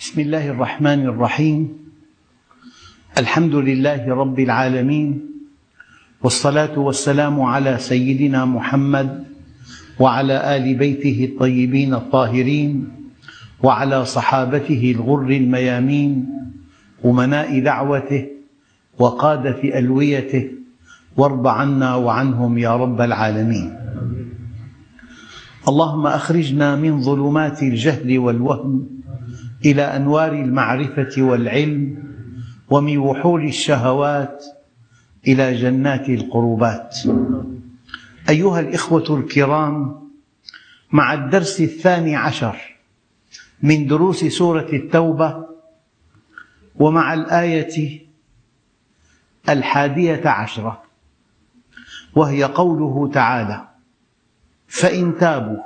بسم الله الرحمن الرحيم. الحمد لله رب العالمين والصلاة والسلام على سيدنا محمد وعلى آل بيته الطيبين الطاهرين وعلى صحابته الغر الميامين أمناء دعوته وقادة ألويته وارض عنا وعنهم يا رب العالمين. اللهم أخرجنا من ظلمات الجهل والوهم إلى أنوار المعرفة والعلم ومن وحول الشهوات إلى جنات القربات. أيها الإخوة الكرام مع الدرس الثاني عشر من دروس سورة التوبة ومع الآية الحادية عشرة وهي قوله تعالى فإن تابوا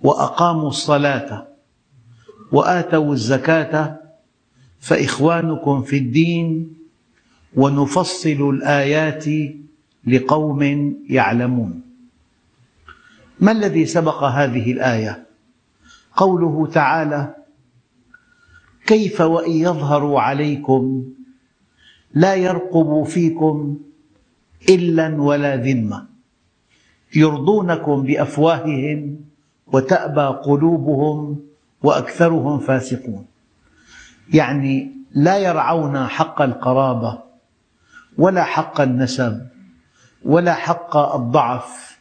وأقاموا الصلاة وآتوا الزكاة فإخوانكم في الدين ونفصل الآيات لقوم يعلمون ما الذي سبق هذه الآية؟ قوله تعالى كيف وإن يظهروا عليكم لا يرقبوا فيكم إلا ولا ذمة يرضونكم بأفواههم وتأبى قلوبهم وأكثرهم فاسقون. يعني لا يرعون حق القرابة ولا حق النسب ولا حق الضعف.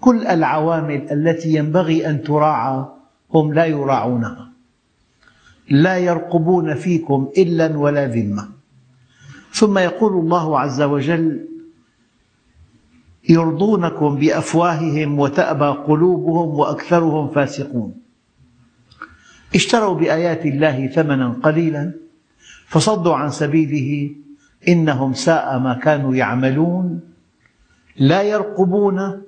كل العوامل التي ينبغي أن تراعى هم لا يراعونها. لا يرقبون فيكم إلا ولا ذمة. ثم يقول الله عز وجل يرضونكم بأفواههم وتأبى قلوبهم وأكثرهم فاسقون. اشتروا بآيات الله ثمنا قليلا فصدوا عن سبيله إنهم ساء ما كانوا يعملون لا يرقبون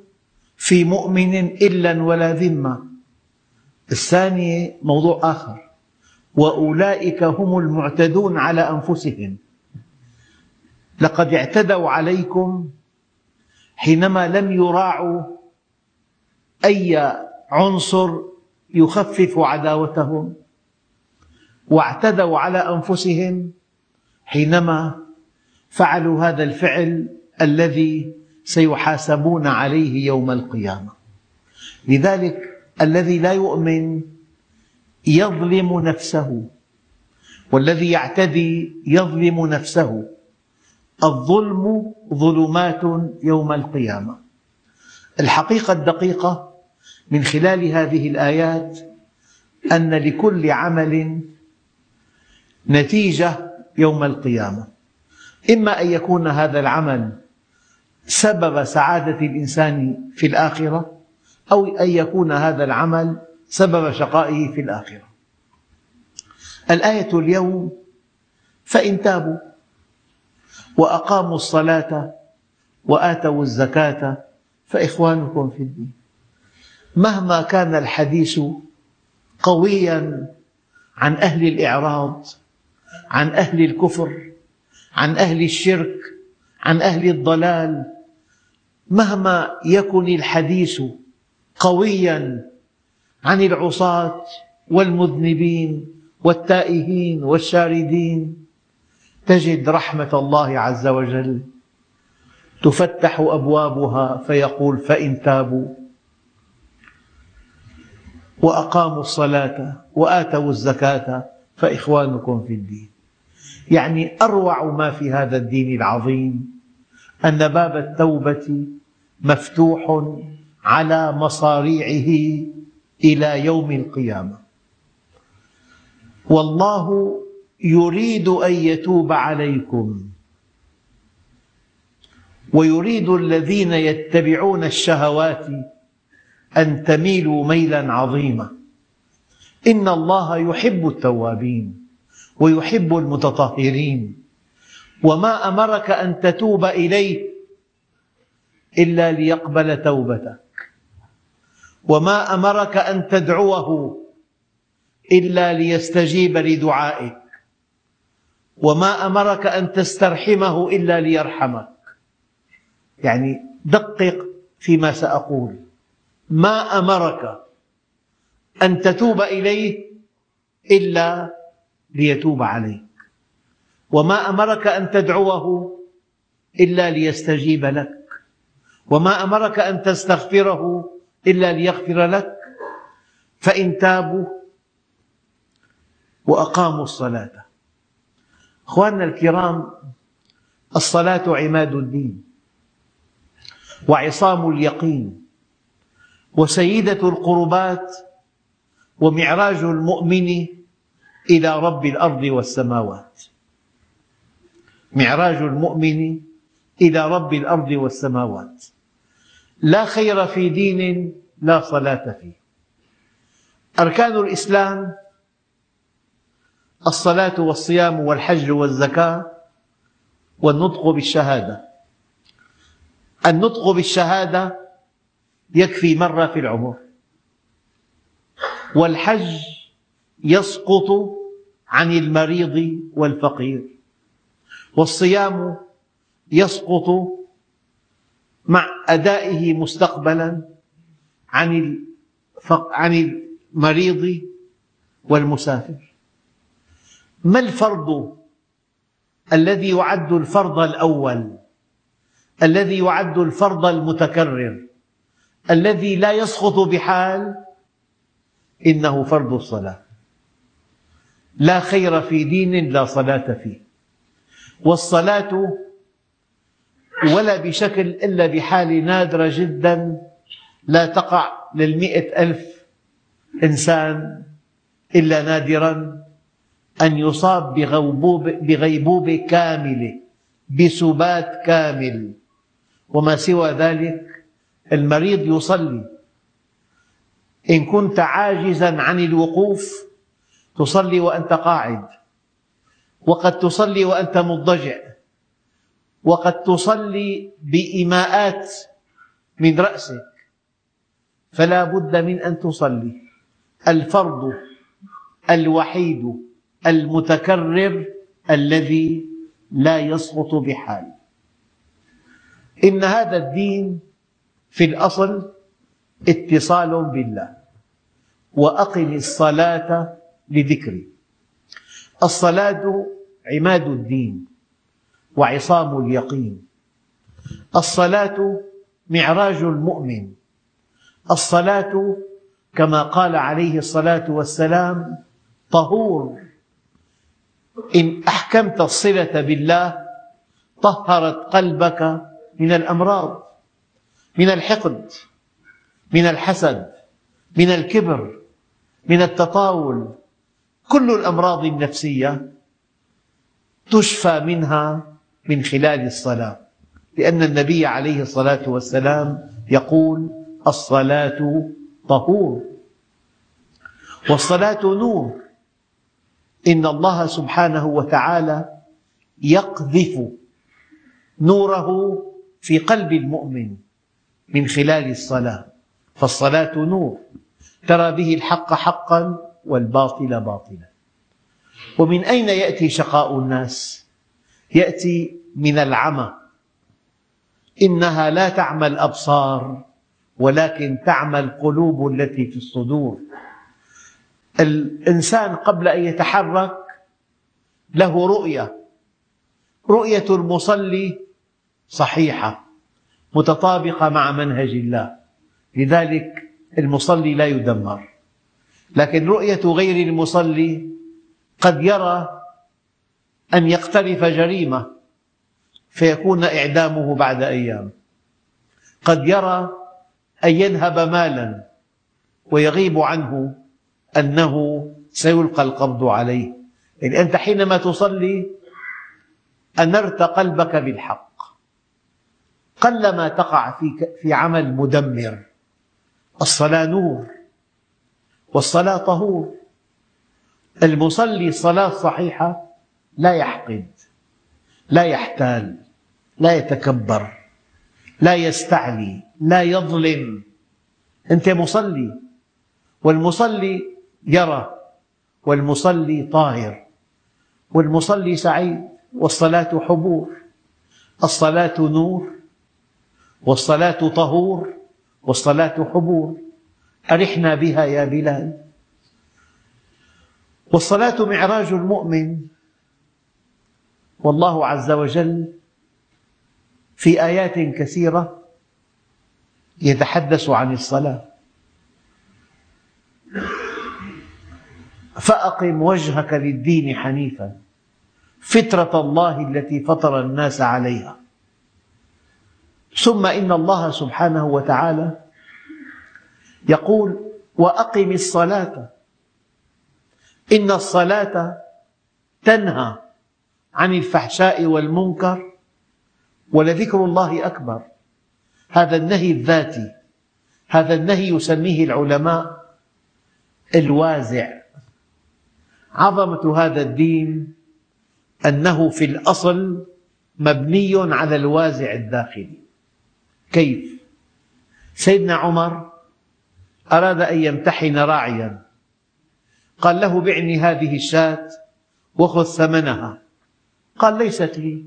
في مؤمن إلا ولا ذمة. الثانية موضوع آخر وأولئك هم المعتدون على أنفسهم. لقد اعتدوا عليكم حينما لم يراعوا أي عنصر يخفف عداوتهم واعتدوا على أنفسهم حينما فعلوا هذا الفعل الذي سيحاسبون عليه يوم القيامة. لذلك الذي لا يؤمن يظلم نفسه والذي يعتدي يظلم نفسه. الظلم ظلمات يوم القيامة. الحقيقة الدقيقة من خلال هذه الآيات أن لكل عمل نتيجة يوم القيامة. إما أن يكون هذا العمل سبب سعادة الإنسان في الآخرة أو أن يكون هذا العمل سبب شقائه في الآخرة. الآية اليوم فإن تابوا وأقاموا الصلاة وآتوا الزكاة فإخوانكم في الدين. مهما كان الحديث قويا عن أهل الإعراض عن أهل الكفر عن أهل الشرك عن أهل الضلال مهما يكن الحديث قويا عن العصاة والمذنبين والتائهين والشاردين تجد رحمة الله عز وجل تفتح أبوابها فيقول فإن تابوا وأقاموا الصلاة وآتوا الزكاة فإخوانكم في الدين. يعني أروع ما في هذا الدين العظيم أن باب التوبة مفتوح على مصاريعه إلى يوم القيامة. والله يريد أن يتوب عليكم ويريد الذين يتبعون الشهوات أن تميلوا ميلا عظيما. إن الله يحب التوابين ويحب المتطهرين. وما أمرك أن تتوب إليه إلا ليقبل توبتك. وما أمرك أن تدعوه إلا ليستجيب لدعائك. وما أمرك أن تسترحمه إلا ليرحمك. يعني دقق فيما سأقول. ما أمرك أن تتوب إليه إلا ليتوب عليك. وما أمرك أن تدعوه إلا ليستجيب لك. وما أمرك أن تستغفره إلا ليغفر لك. فإن تابوا وأقاموا الصلاة. أخواننا الكرام الصلاة عماد الدين وعصام اليقين. وسيدة القربات ومعراج المؤمن إلى رب الأرض والسماوات. معراج المؤمن إلى رب الأرض والسماوات. لا خير في دين لا صلاة فيه. أركان الإسلام الصلاة والصيام والحج والزكاة والنطق بالشهادة. النطق بالشهادة يكفي مرة في العمر. والحج يسقط عن المريض والفقير. والصيام يسقط مع أدائه مستقبلا عن عن المريض والمسافر. ما الفرض الذي يعد الفرض الأول؟ الذي يعد الفرض المتكرر؟ الذي لا يسقط بحال إنه فرض الصلاة. لا خير في دين لا صلاة فيه. والصلاة ولا بشكل إلا بحالة نادرة جدا لا تقع للمئة ألف إنسان إلا نادرا أن يصاب بغيبوبة كاملة بسبات كامل. وما سوى ذلك المريض يصلي. إن كنت عاجزا عن الوقوف تصلي وأنت قاعد. وقد تصلي وأنت مضطجع. وقد تصلي بإيماءات من رأسك. فلا بد من أن تصلي. الفرض الوحيد المتكرر الذي لا يسقط بحال. إن هذا الدين في الأصل اتصال بالله. وأقم الصلاة لذكري. الصلاة عماد الدين وعصام اليقين. الصلاة معراج المؤمن. الصلاة كما قال عليه الصلاة والسلام طهور. إن أحكمت الصلة بالله طهرت قلبك من الأمراض. من الحقد من الحسد من الكبر من التطاول. كل الأمراض النفسية تشفى منها من خلال الصلاة لأن النبي عليه الصلاة والسلام يقول الصلاة طهور والصلاة نور. إن الله سبحانه وتعالى يقذف نوره في قلب المؤمن. من خلال الصلاة فالصلاة نور ترى به الحق حقا والباطل باطلا. ومن أين يأتي شقاء الناس؟ يأتي من العمى. إنها لا تعمى الأبصار ولكن تعمى القلوب التي في الصدور. الإنسان قبل أن يتحرك له رؤية. رؤية المصلي صحيحة. متطابقة مع منهج الله. لذلك المصلي لا يدمر. لكن رؤية غير المصلي قد يرى أن يقترف جريمة فيكون إعدامه بعد أيام. قد يرى أن ينهب مالا ويغيب عنه أنه سيلقى القبض عليه. يعني أنت حينما تصلي أنرت قلبك بالحق. قلما تقع في في عمل مدمر. الصلاة نور والصلاة طهور. المصلي صلاة صحيحة لا يحقد لا يحتال لا يتكبر لا يستعلي لا يظلم. أنت مصلي والمصلي يرى والمصلي طاهر والمصلي سعيد والصلاة حبور. الصلاة نور والصلاة طهور والصلاة حبور. أرحنا بها يا بلال. والصلاة معراج المؤمن. والله عز وجل في آيات كثيرة يتحدث عن الصلاة. فأقم وجهك للدين حنيفا. فطرة الله التي فطر الناس عليها. ثم إن الله سبحانه وتعالى يقول وأقم الصلاة. إن الصلاة تنهى عن الفحشاء والمنكر ولذكر الله أكبر. هذا النهي الذاتي هذا النهي يسميه العلماء الوازع. عظمة هذا الدين أنه في الأصل مبني على الوازع الداخلي. كيف؟ سيدنا عمر أراد أن يمتحن راعيا. قال له بعني هذه الشاة وخذ ثمنها. قال ليست لي.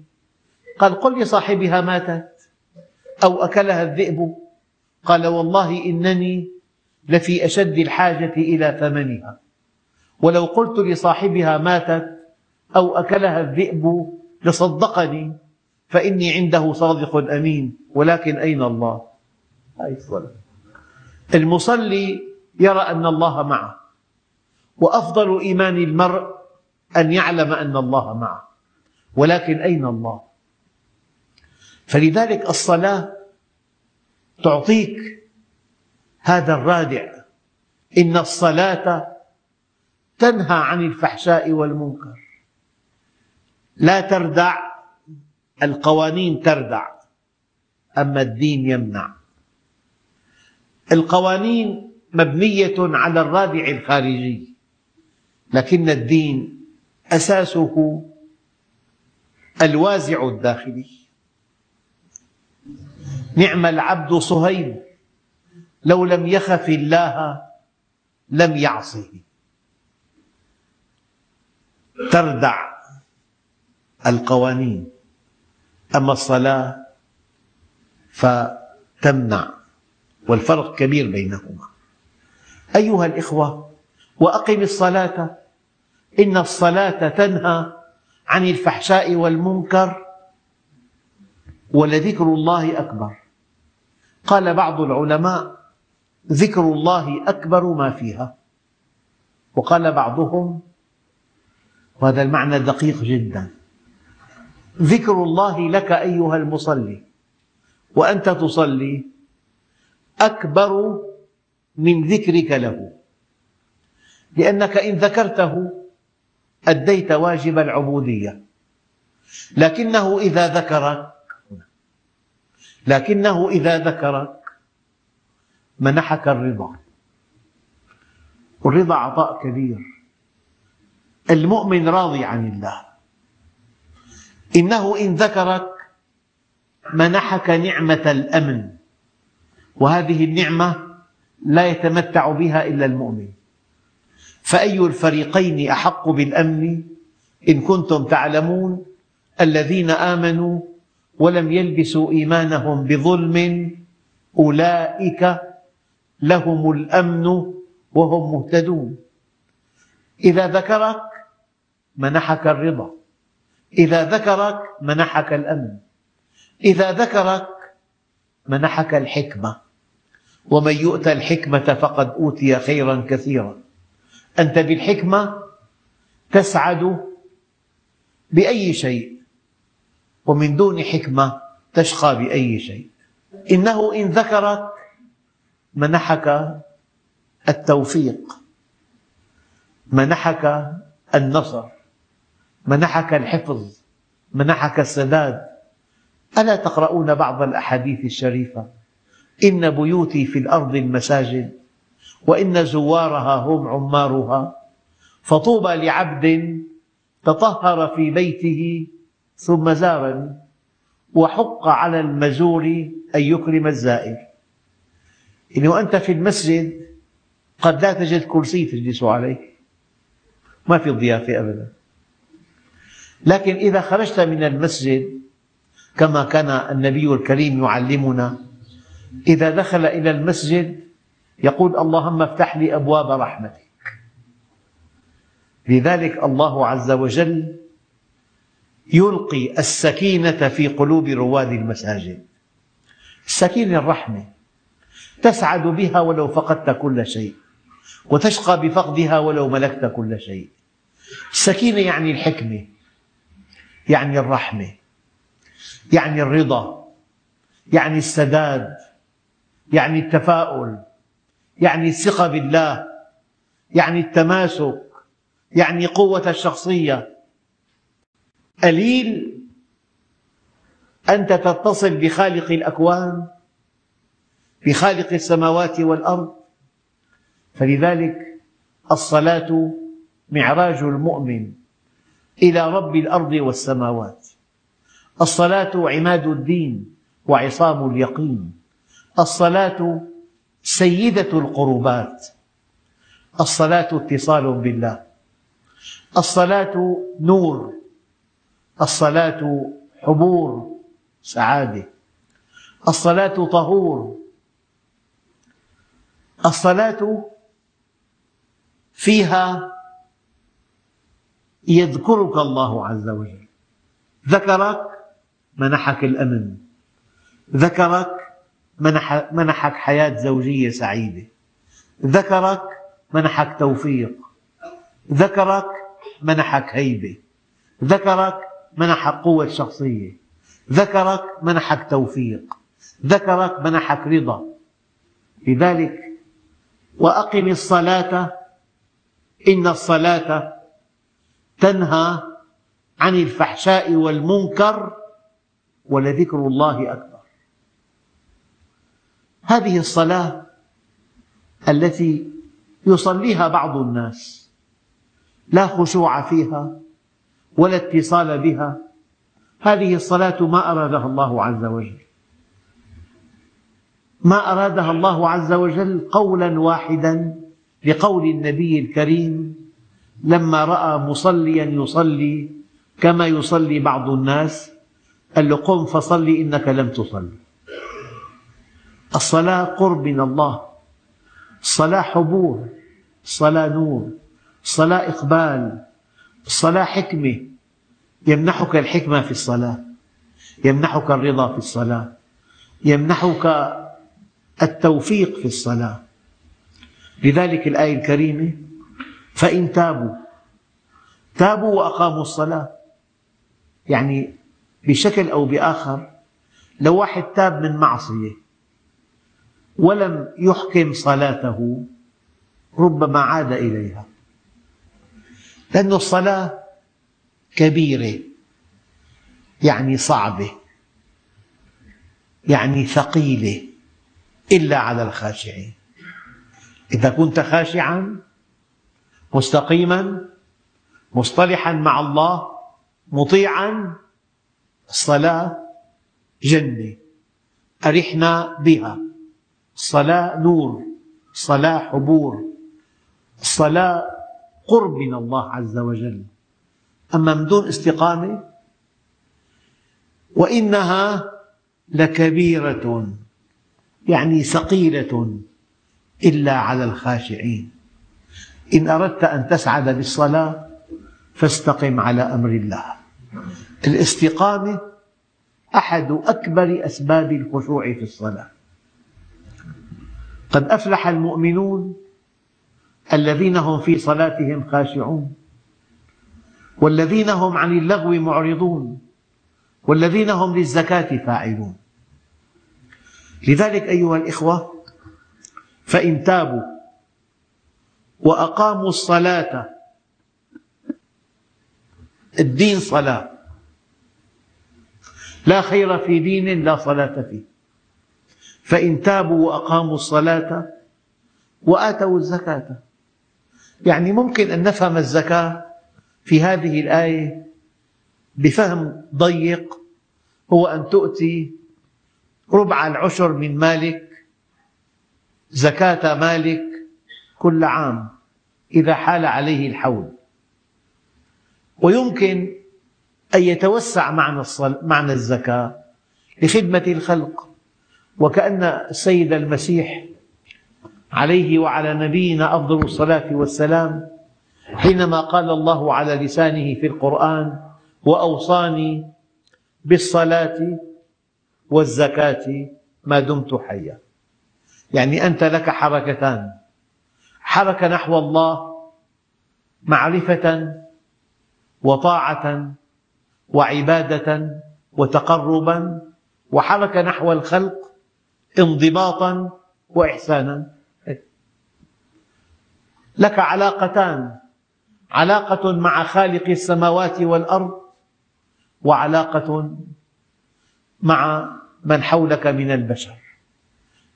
قال قل لصاحبها ماتت أو أكلها الذئب. قال والله إنني لفي أشد الحاجة إلى ثمنها. ولو قلت لصاحبها ماتت أو أكلها الذئب لصدقني. فإني عنده صادق أمين. ولكن أين الله؟ المصلي يرى أن الله معه. وأفضل إيمان المرء أن يعلم أن الله معه. ولكن أين الله؟ فلذلك الصلاة تعطيك هذا الرادع. إن الصلاة تنهى عن الفحشاء والمنكر. لا تردع القوانين تردع أما الدين يمنع. القوانين مبنية على الرادع الخارجي لكن الدين أساسه الوازع الداخلي. نعم العبد صهيب لو لم يخف الله لم يعصه. تردع القوانين. أما الصلاة فتمنع والفرق كبير بينهما. أيها الإخوة وأقم الصلاة إن الصلاة تنهى عن الفحشاء والمنكر ولذكر الله أكبر. قال بعض العلماء ذكر الله أكبر ما فيها. وقال بعضهم وهذا المعنى دقيق جدا. ذكر الله لك أيها المصلي. وأنت تصلي أكبر من ذكرك له. لأنك إن ذكرته أديت واجب العبودية. لكنه إذا ذكرك لكنه إذا ذكرك منحك الرضا. والرضا عطاء كبير. المؤمن راضي عن الله. إنه إن ذكرك منحك نعمة الأمن. وهذه النعمة لا يتمتع بها إلا المؤمن. فأي الفريقين أحق بالأمن إن كنتم تعلمون الذين آمنوا ولم يلبسوا إيمانهم بظلم أولئك لهم الأمن وهم مهتدون. إذا ذكرك منحك الرضا. إذا ذكرك منحك الأمن. إذا ذكرك منحك الحكمة. ومن يؤت الحكمة فقد أوتي خيرا كثيرا. أنت بالحكمة تسعد بأي شيء. ومن دون حكمة تشقى بأي شيء. إنه إن ذكرك منحك التوفيق. منحك النصر. منحك الحفظ منحك السداد. ألا تقرؤون بعض الأحاديث الشريفة؟ إن بيوتي في الأرض المساجد وإن زوارها هم عمارها. فطوبى لعبد تطهر في بيته ثم زارني وحق على المزور أن يكرم الزائر. يعني وأنت في المسجد قد لا تجد كرسي تجلس عليه. ما في ضيافة أبدا. لكن إذا خرجت من المسجد كما كان النبي الكريم يعلمنا إذا دخل إلى المسجد يقول اللهم افتح لي أبواب رحمتك. لذلك الله عز وجل يلقي السكينة في قلوب رواد المساجد. السكينة الرحمة تسعد بها ولو فقدت كل شيء وتشقى بفقدها ولو ملكت كل شيء. السكينة يعني الحكمة. يعني الرحمة يعني الرضا يعني السداد يعني التفاؤل يعني الثقة بالله يعني التماسك يعني قوة الشخصية. قليل أنت تتصل بخالق الأكوان بخالق السماوات والأرض. فلذلك الصلاة معراج المؤمن. إلى رب الأرض والسماوات. الصلاة عماد الدين وعصام اليقين. الصلاة سيدة القربات. الصلاة اتصال بالله. الصلاة نور. الصلاة حبور سعادة. الصلاة طهور. الصلاة فيها يذكرك الله عز وجل. ذكرك منحك الأمن. ذكرك منحك حياة زوجية سعيدة. ذكرك منحك توفيق. ذكرك منحك هيبة. ذكرك منحك قوة شخصية. ذكرك منحك توفيق. ذكرك منحك رضا. لذلك وأقم الصلاة. إن الصلاة تنهى عن الفحشاء والمنكر ولذكر الله أكبر. هذه الصلاة التي يصليها بعض الناس لا خشوع فيها ولا اتصال بها هذه الصلاة ما أرادها الله عز وجل. ما أرادها الله عز وجل قولا واحدا لقول النبي الكريم لما رأى مصليا يصلي كما يصلي بعض الناس قال له قم فصلي إنك لم تصلي. الصلاة قرب من الله الصلاة حبور الصلاة نور الصلاة إقبال الصلاة حكمة. يمنحك الحكمة في الصلاة يمنحك الرضا في الصلاة يمنحك التوفيق في الصلاة. لذلك الآية الكريمة فإن تابوا. تابوا وأقاموا الصلاة. يعني بشكل أو بآخر لو واحد تاب من معصية ولم يحكم صلاته ربما عاد إليها. لأن الصلاة كبيرة يعني صعبة يعني ثقيلة إلا على الخاشعين. إذا كنت خاشعا مستقيما مصطلحا مع الله مطيعا الصلاة جنة أرحنا بها. الصلاة نور الصلاة حبور الصلاة قرب من الله عز وجل. أما من دون استقامة وإنها لكبيرة يعني ثقيلة إلا على الخاشعين. إن أردت أن تسعد بالصلاة فاستقم على أمر الله. الاستقامة أحد أكبر أسباب الخشوع في الصلاة. قد أفلح المؤمنون الذين هم في صلاتهم خاشعون والذين هم عن اللغو معرضون والذين هم للزكاة فاعلون. لذلك أيها الإخوة فإن تابوا وأقاموا الصلاة. الدين صلاة. لا خير في دين لا صلاة فيه. فإن تابوا وأقاموا الصلاة وآتوا الزكاة. يعني ممكن أن نفهم الزكاة في هذه الآية بفهم ضيق هو أن تؤتي ربع العشر من مالك زكاة مالك كل عام. إذا حال عليه الحول. ويمكن أن يتوسع معنى معنى الزكاة لخدمة الخلق. وكأن السيد المسيح عليه وعلى نبينا أفضل الصلاة والسلام حينما قال الله على لسانه في القرآن وأوصاني بالصلاة والزكاة ما دمت حيا. يعني أنت لك حركتان. حركة نحو الله معرفة وطاعة وعبادة وتقربا وحركة نحو الخلق انضباطا وإحسانا. لك علاقتان علاقة مع خالق السماوات والأرض وعلاقة مع من حولك من البشر.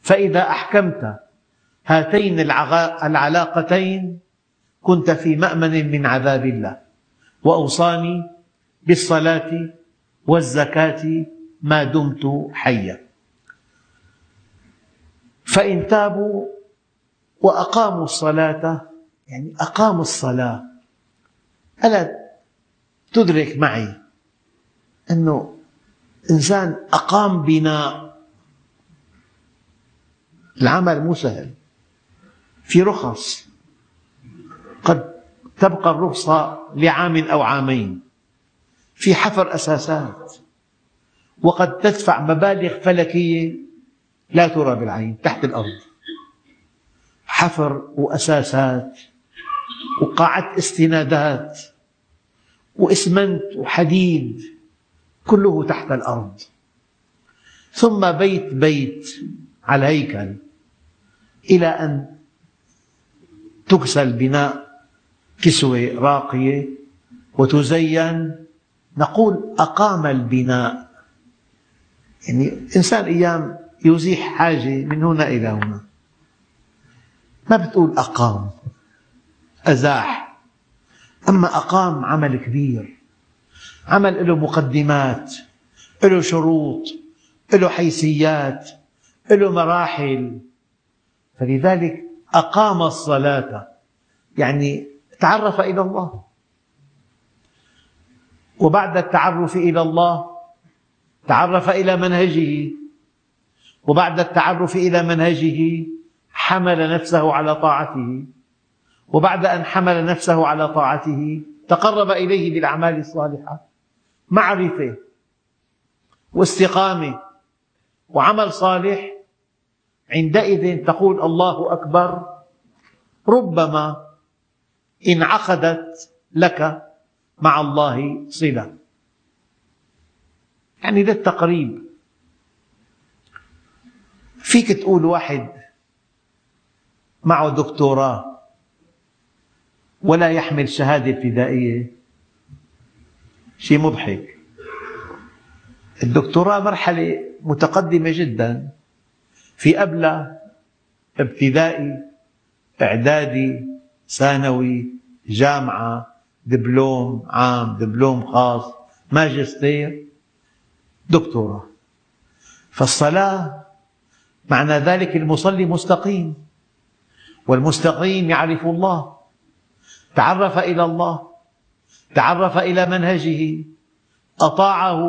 فإذا أحكمت هاتين العلاقتين كنت في مأمن من عذاب الله. وأوصاني بالصلاة والزكاة ما دمت حيا. فإن تابوا وأقاموا الصلاة يعني أقاموا الصلاة ألا تدرك معي أنه إنسان أقام بناء العمل مو سهل. في رخص. قد تبقى الرخصة لعام أو عامين. في حفر أساسات. وقد تدفع مبالغ فلكية لا ترى بالعين تحت الأرض. حفر وأساسات وقاعة استنادات وإسمنت وحديد كله تحت الأرض. ثم بيت بيت على الهيكل إلى أن تكسى البناء كسوة راقية. وتزين نقول أقام البناء. يعني إنسان أيام يزيح حاجة من هنا إلى هنا. ما بتقول أقام أزاح. أما أقام عمل كبير عمل له مقدمات له شروط له حيثيات له مراحل. فلذلك أقام الصلاة. يعني تعرف إلى الله. وبعد التعرف إلى الله تعرف إلى منهجه. وبعد التعرف إلى منهجه حمل نفسه على طاعته. وبعد أن حمل نفسه على طاعته تقرب إليه بالأعمال الصالحة. معرفة واستقامة وعمل صالح عندئذ تقول الله أكبر ربما انعقدت لك مع الله صلة. يعني للتقريب فيك تقول واحد معه دكتوراه ولا يحمل شهادة ابتدائية شيء مضحك. الدكتوراه مرحلة متقدمة جدا. في أبلة ابتدائي إعدادي ثانوي جامعة دبلوم عام دبلوم خاص ماجستير دكتوراه. فالصلاة معنى ذلك المصلي مستقيم والمستقيم يعرف الله تعرف إلى الله تعرف إلى منهجه أطاعه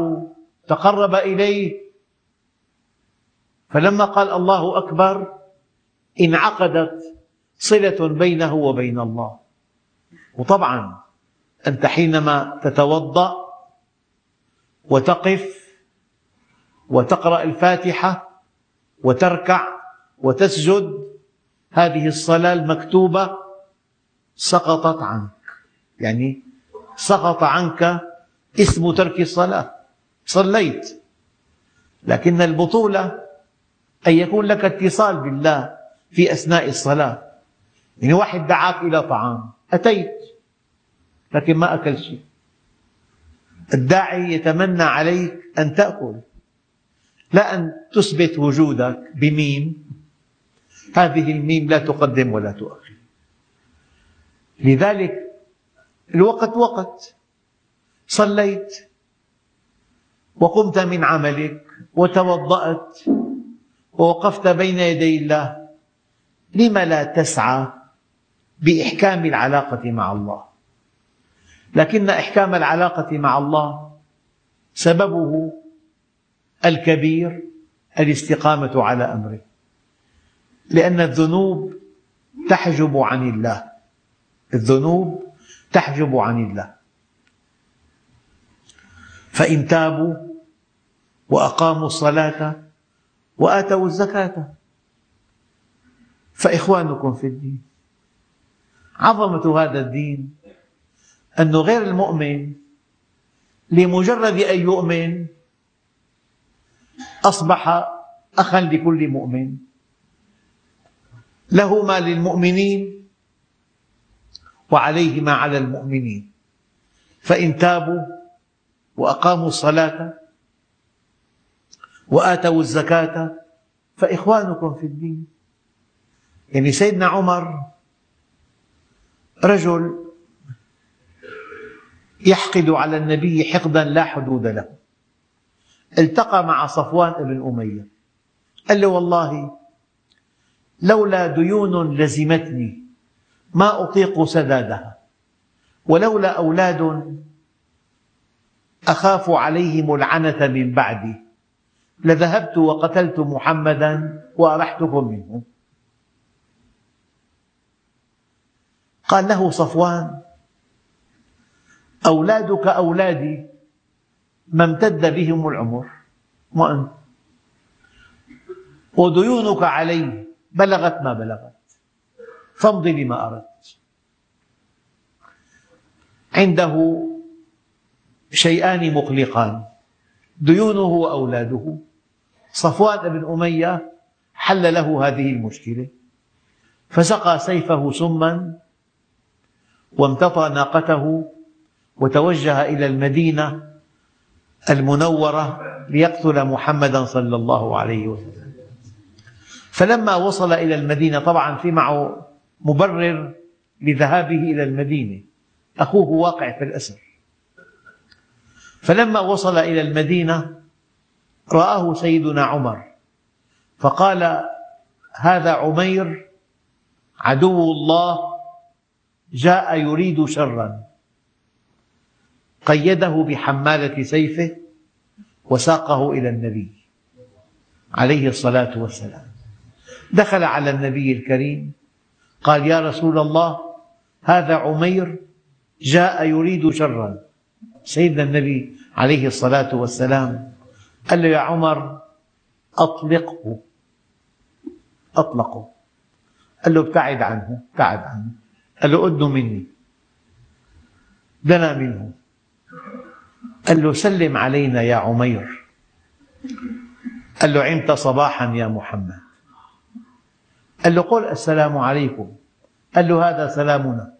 تقرب إليه فلما قال الله أكبر انعقدت صلة بينه وبين الله. وطبعا أنت حينما تتوضأ وتقف وتقرأ الفاتحة وتركع وتسجد هذه الصلاة المكتوبة سقطت عنك. يعني سقط عنك اسم ترك الصلاة. صليت. لكن البطولة أن يكون لك اتصال بالله في أثناء الصلاة. يعني واحد دعاك إلى طعام أتيت لكن ما أكلت شيء. الداعي يتمنى عليك أن تأكل لا أن تثبت وجودك بميم. هذه الميم لا تقدم ولا تؤخر. لذلك الوقت وقت. صليت وقمت من عملك وتوضأت ووقفت بين يدي الله. لم لا تسعى بإحكام العلاقة مع الله؟ لكن إحكام العلاقة مع الله سببه الكبير الاستقامة على أمره. لأن الذنوب تحجب عن الله. الذنوب تحجب عن الله. فإن تابوا وأقاموا الصلاة وآتوا الزكاة. فإخوانكم في الدين. عظمة هذا الدين أن غير المؤمن لمجرد أن يؤمن أصبح أخا لكل مؤمن. له ما للمؤمنين وعليه ما على المؤمنين. فإن تابوا وأقاموا الصلاة وآتوا الزكاة فإخوانكم في الدين. يعني سيدنا عمر رجل يحقد على النبي حقدا لا حدود له. التقى مع صفوان بن أمية. قال له والله لولا ديون لزمتني ما أطيق سدادها ولولا أولاد أخاف عليهم العنة من بعدي. لذهبت وقتلت محمدا وأرحتكم منه. قال له صفوان أولادك أولادي ما امتد بهم العمر. وأنت وديونك علي بلغت ما بلغت. فامض لما أردت. عنده شيئان مقلقان ديونه وأولاده. صفوان بن أمية حل له هذه المشكلة. فسقى سيفه سما وامتطى ناقته وتوجه إلى المدينة المنورة ليقتل محمدا صلى الله عليه وسلم. فلما وصل إلى المدينة طبعا في معه مبرر لذهابه إلى المدينة. أخوه واقع في الأسر. فلما وصل إلى المدينة رآه سيدنا عمر. فقال هذا عمير عدو الله جاء يريد شرا. قيده بحمالة سيفه وساقه إلى النبي عليه الصلاة والسلام. دخل على النبي الكريم قال يا رسول الله هذا عمير جاء يريد شرا. سيدنا النبي عليه الصلاة والسلام قال له يا عمر أطلقه. أطلقه. قال له ابتعد عنه ابتعد عنه. قال له أدنوا مني. دنا منه. قال له سلم علينا يا عمير. قال له عمت صباحا يا محمد. قال له قل السلام عليكم. قال له هذا سلامنا.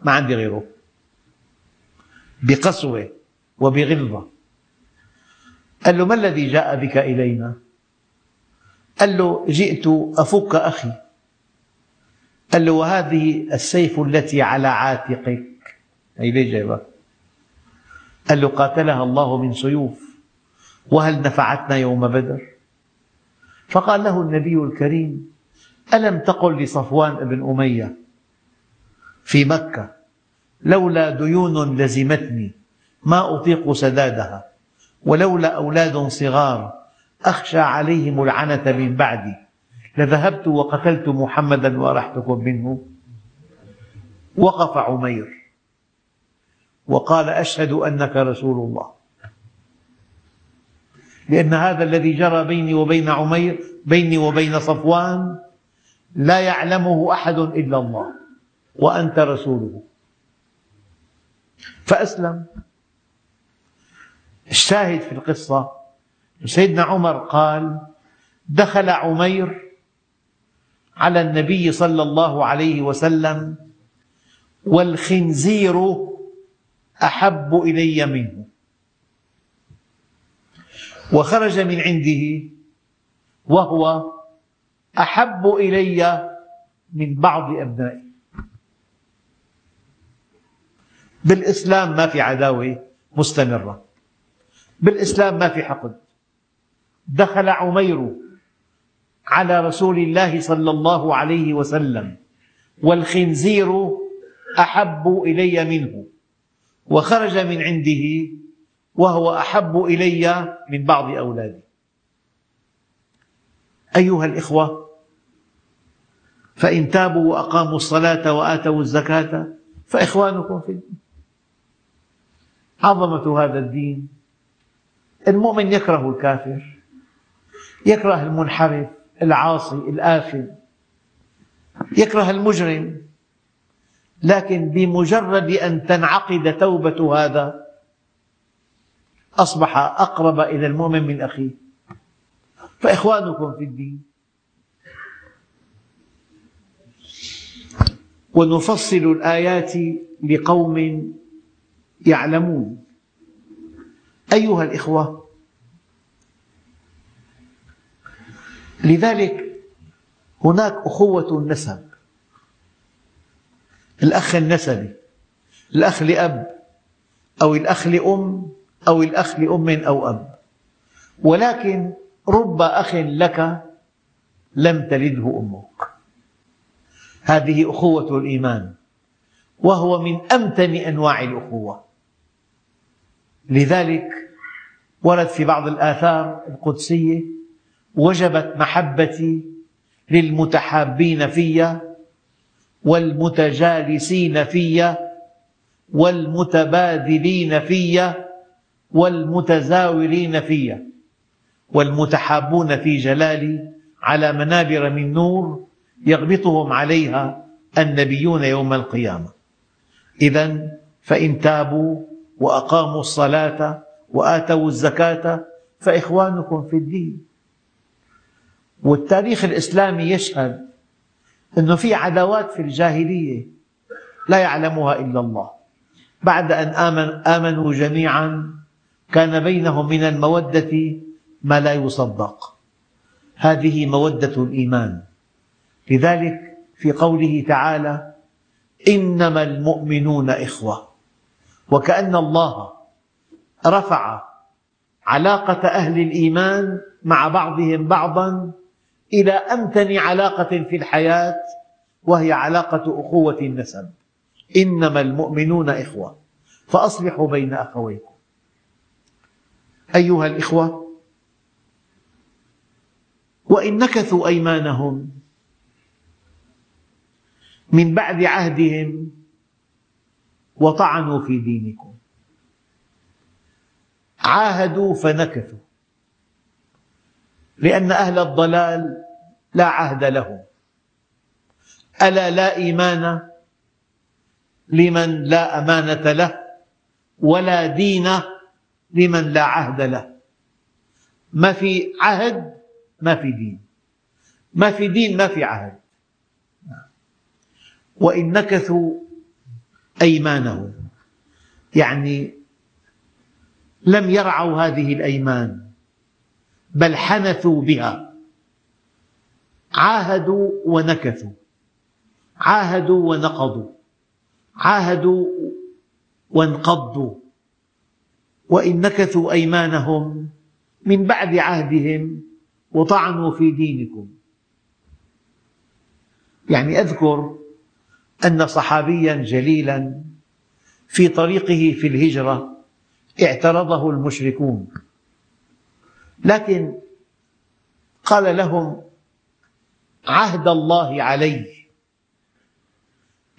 ما عندي غيره. بقسوة وبغلظة. قال له ما الذي جاء بك إلينا؟ قال له جئت أفك أخي. قال له وهذه السيف التي على عاتقك. هي ليه جايبها؟ قال له قاتلها الله من سيوف. وهل نفعتنا يوم بدر؟ فقال له النبي الكريم ألم تقل لصفوان بن أمية في مكة لولا ديون لزمتني ما أطيق سدادها؟ ولولا أولاد صغار أخشى عليهم العنة من بعدي. لذهبت وقتلت محمدا وأرحتكم منه. وقف عمير. وقال أشهد أنك رسول الله. لأن هذا الذي جرى بيني وبين عمير بيني وبين صفوان لا يعلمه أحد إلا الله وأنت رسوله. فأسلم. الشاهد في القصة سيدنا عمر قال دخل عمير على النبي صلى الله عليه وسلم والخنزير أحب إلي منه. وخرج من عنده وهو أحب إلي من بعض أبنائي. بالإسلام ما في عداوة مستمرة. بالإسلام ما في حقد. دخل عمير على رسول الله صلى الله عليه وسلم والخنزير أحب إلي منه وخرج من عنده وهو أحب إلي من بعض أولادي. أيها الإخوة فإن تابوا وأقاموا الصلاة وآتوا الزكاة فإخوانكم في الدين. عظمة هذا الدين المؤمن يكره الكافر يكره المنحرف العاصي الآثم يكره المجرم لكن بمجرد أن تنعقد توبة هذا أصبح أقرب إلى المؤمن من أخيه. فإخوانكم في الدين ونفصل الآيات لقوم يعلمون. أيها الإخوة. لذلك هناك أخوة النسب. الأخ النسبي الأخ لأب أو الأخ لأم أو الأخ لأم أو أب. ولكن رب أخ لك لم تلده أمك. هذه أخوة الإيمان وهو من أمتن أنواع الأخوة. لذلك ورد في بعض الآثار القدسية وجبت محبتي للمتحابين في والمتجالسين في والمتبادلين في والمتزاورين في والمتحابون في جلالي على منابر من نور يغبطهم عليها النبيون يوم القيامة. إذا فإن تابوا وأقاموا الصلاة وآتوا الزكاة فإخوانكم في الدين. والتاريخ الإسلامي يشهد أنه في عداوات في الجاهلية لا يعلمها إلا الله. بعد أن آمن آمنوا جميعا كان بينهم من المودة ما لا يصدق. هذه مودة الإيمان. لذلك في قوله تعالى إنما المؤمنون إخوة. وكأن الله رفع علاقة أهل الإيمان مع بعضهم بعضا إلى أمتن علاقة في الحياة وهي علاقة أخوة النسب. إنما المؤمنون إخوة. فأصلحوا بين أخويكم. أيها الإخوة وإن نكثوا أيمانهم من بعد عهدهم وطعنوا في دينكم. عاهدوا فنكثوا. لأن أهل الضلال لا عهد لهم. ألا لا إيمان لمن لا أمانة له ولا دين لمن لا عهد له. ما في عهد ما في دين. ما في دين ما في عهد. وإن نكثوا أيمانهم يعني لم يرعوا هذه الأيمان بل حنثوا بها. عاهدوا ونكثوا. عاهدوا ونقضوا. عاهدوا وانقضوا. وإن نكثوا أيمانهم من بعد عهدهم وطعنوا في دينكم. يعني أذكر أن صحابيا جليلا في طريقه في الهجرة اعترضه المشركون. لكن قال لهم عهد الله علي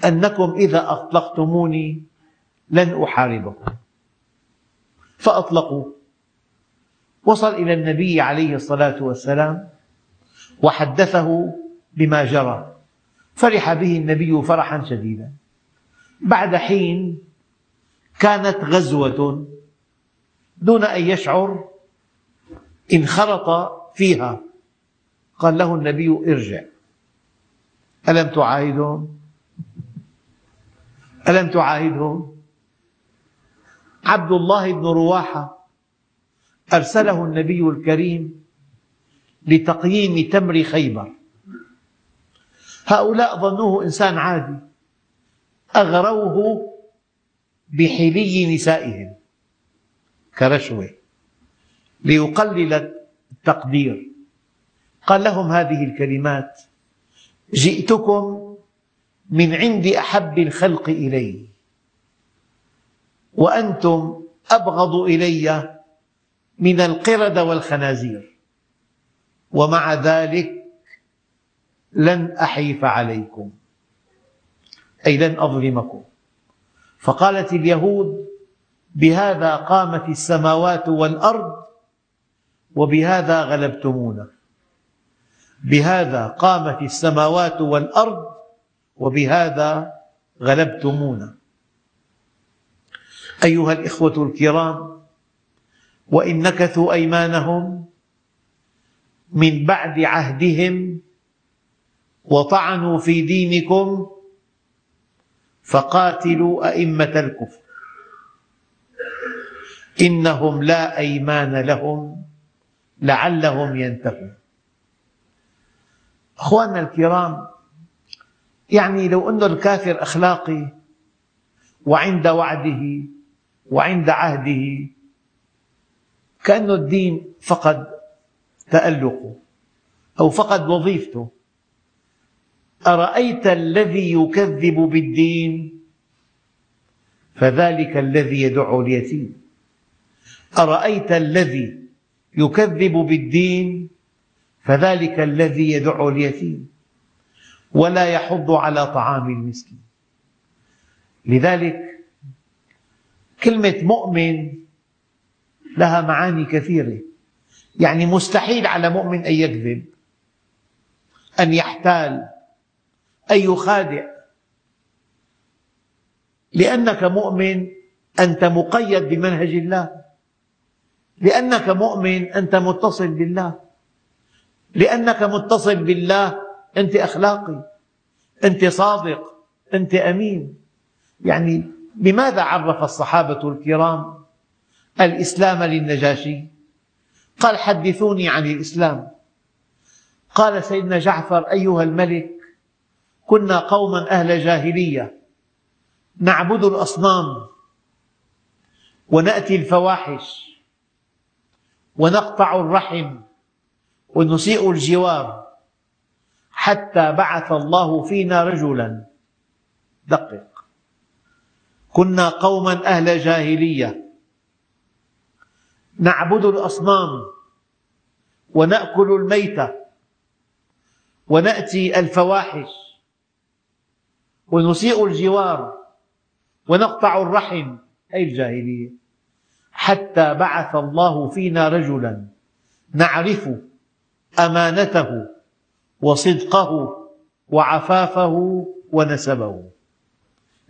أنكم إذا أطلقتموني لن أحاربكم. فأطلقوا. وصل إلى النبي عليه الصلاة والسلام وحدثه بما جرى. فرح به النبي فرحا شديدا. بعد حين كانت غزوة دون أن يشعر انخرط فيها. قال له النبي ارجع. ألم تعاهدهم؟ ألم تعاهدهم؟ عبد الله بن رواحة أرسله النبي الكريم لتقييم تمر خيبر. هؤلاء ظنوه إنسان عادي. أغروه بحلي نسائهم. كرشوة. ليقلل التقدير. قال لهم هذه الكلمات. جئتكم من عند أحب الخلق إلي. وأنتم أبغض إلي من القردة والخنازير. ومع ذلك لن أحيف عليكم. أي لن أظلمكم. فقالت اليهود بهذا قامت السماوات والأرض وبهذا غلبتمونا. بهذا قامت السماوات والأرض وبهذا غلبتمونا. أيها الإخوة الكرام وإن نكثوا أيمانهم من بعد عهدهم وطعنوا في دينكم فقاتلوا أئمة الكفر. إنهم لا أيمان لهم لعلهم ينتهون. أخواننا الكرام يعني لو أن الكافر أخلاقي وعند وعده وعند عهده كأن الدين فقد تألقه أو فقد وظيفته. أرأيت الذي يكذب بالدين؟ فذلك الذي يدع اليتيم. أرأيت الذي يكذب بالدين؟ فذلك الذي يدع اليتيم. ولا يحض على طعام المسكين. لذلك كلمة مؤمن لها معاني كثيرة. يعني مستحيل على مؤمن أن يكذب أن يحتال أن يخادع لأنك مؤمن أنت مقيد بمنهج الله. لأنك مؤمن أنت متصل بالله. لأنك متصل بالله أنت أخلاقي. أنت صادق أنت أمين. يعني بماذا عرف الصحابة الكرام الإسلام للنجاشي؟ قال حدثوني عن الإسلام. قال سيدنا جعفر أيها الملك كنا قوما أهل جاهلية. نعبد الأصنام ونأتي الفواحش ونقطع الرحم ونسيء الجوار حتى بعث الله فينا رجلا. دقق. كنا قوما أهل جاهلية. نعبد الأصنام ونأكل الميتة ونأتي الفواحش ونسيء الجوار ونقطع الرحم. أي الجاهلية؟ حتى بعث الله فينا رجلا نعرف أمانته وصدقه وعفافه ونسبه.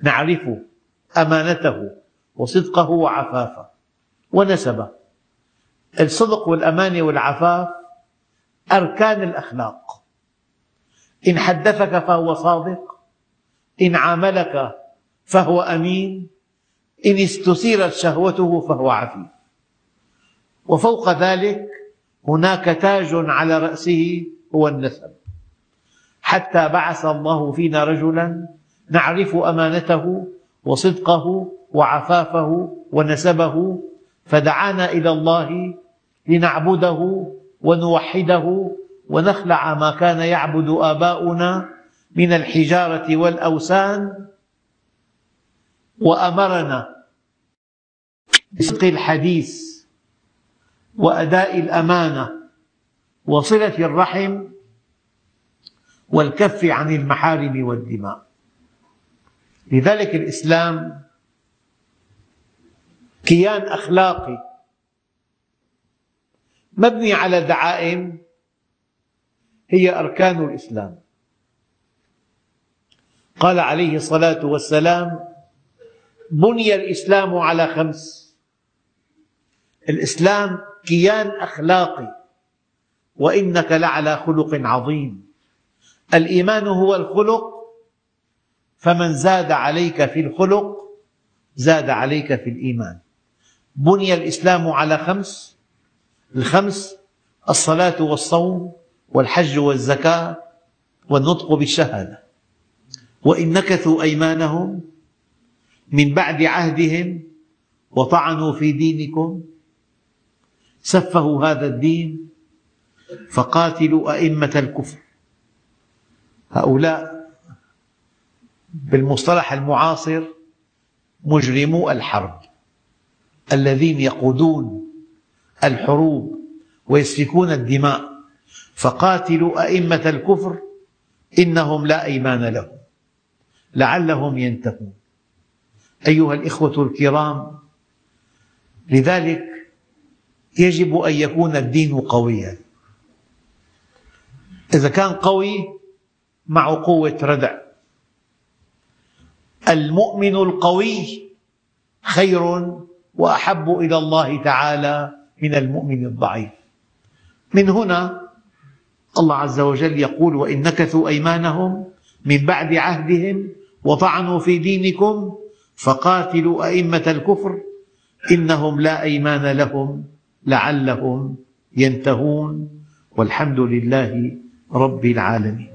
نعرف أمانته وصدقه وعفافه ونسبه. الصدق والأمانة والعفاف أركان الأخلاق. إن حدثك فهو صادق إن عاملك فهو أمين إن استثيرت شهوته فهو عفيف وفوق ذلك هناك تاج على رأسه هو النسب. حتى بعث الله فينا رجلا نعرف أمانته وصدقه وعفافه ونسبه فدعانا إلى الله لنعبده ونوحده ونخلع ما كان يعبد آباؤنا من الحجارة والأوثان وأمرنا بصدق الحديث وأداء الأمانة وصلة الرحم والكف عن المحارم والدماء. لذلك الإسلام كيان أخلاقي مبني على دعائم هي أركان الإسلام. قال عليه الصلاة والسلام بني الإسلام على خمس. الإسلام كيان أخلاقي وإنك لعلى خلق عظيم. الإيمان هو الخلق فمن زاد عليك في الخلق زاد عليك في الإيمان. بني الإسلام على خمس الخمس الصلاة والصوم والحج والزكاة والنطق بالشهادة. وإن نكثوا أيمانهم من بعد عهدهم وطعنوا في دينكم سفهوا هذا الدين فقاتلوا أئمة الكفر. هؤلاء بالمصطلح المعاصر مجرمو الحرب الذين يقودون الحروب ويسفكون الدماء فقاتلوا أئمة الكفر إنهم لا أيمان لهم. لعلهم ينتهون أيها الإخوة الكرام لذلك يجب أن يكون الدين قويا. إذا كان قوي معه قوة ردع. المؤمن القوي خير وأحب إلى الله تعالى من المؤمن الضعيف. من هنا الله عز وجل يقول وإن نكثوا أيمانهم من بعد عهدهم وطعنوا في دينكم فقاتلوا أئمة الكفر إنهم لا أيمان لهم لعلهم ينتهون والحمد لله رب العالمين.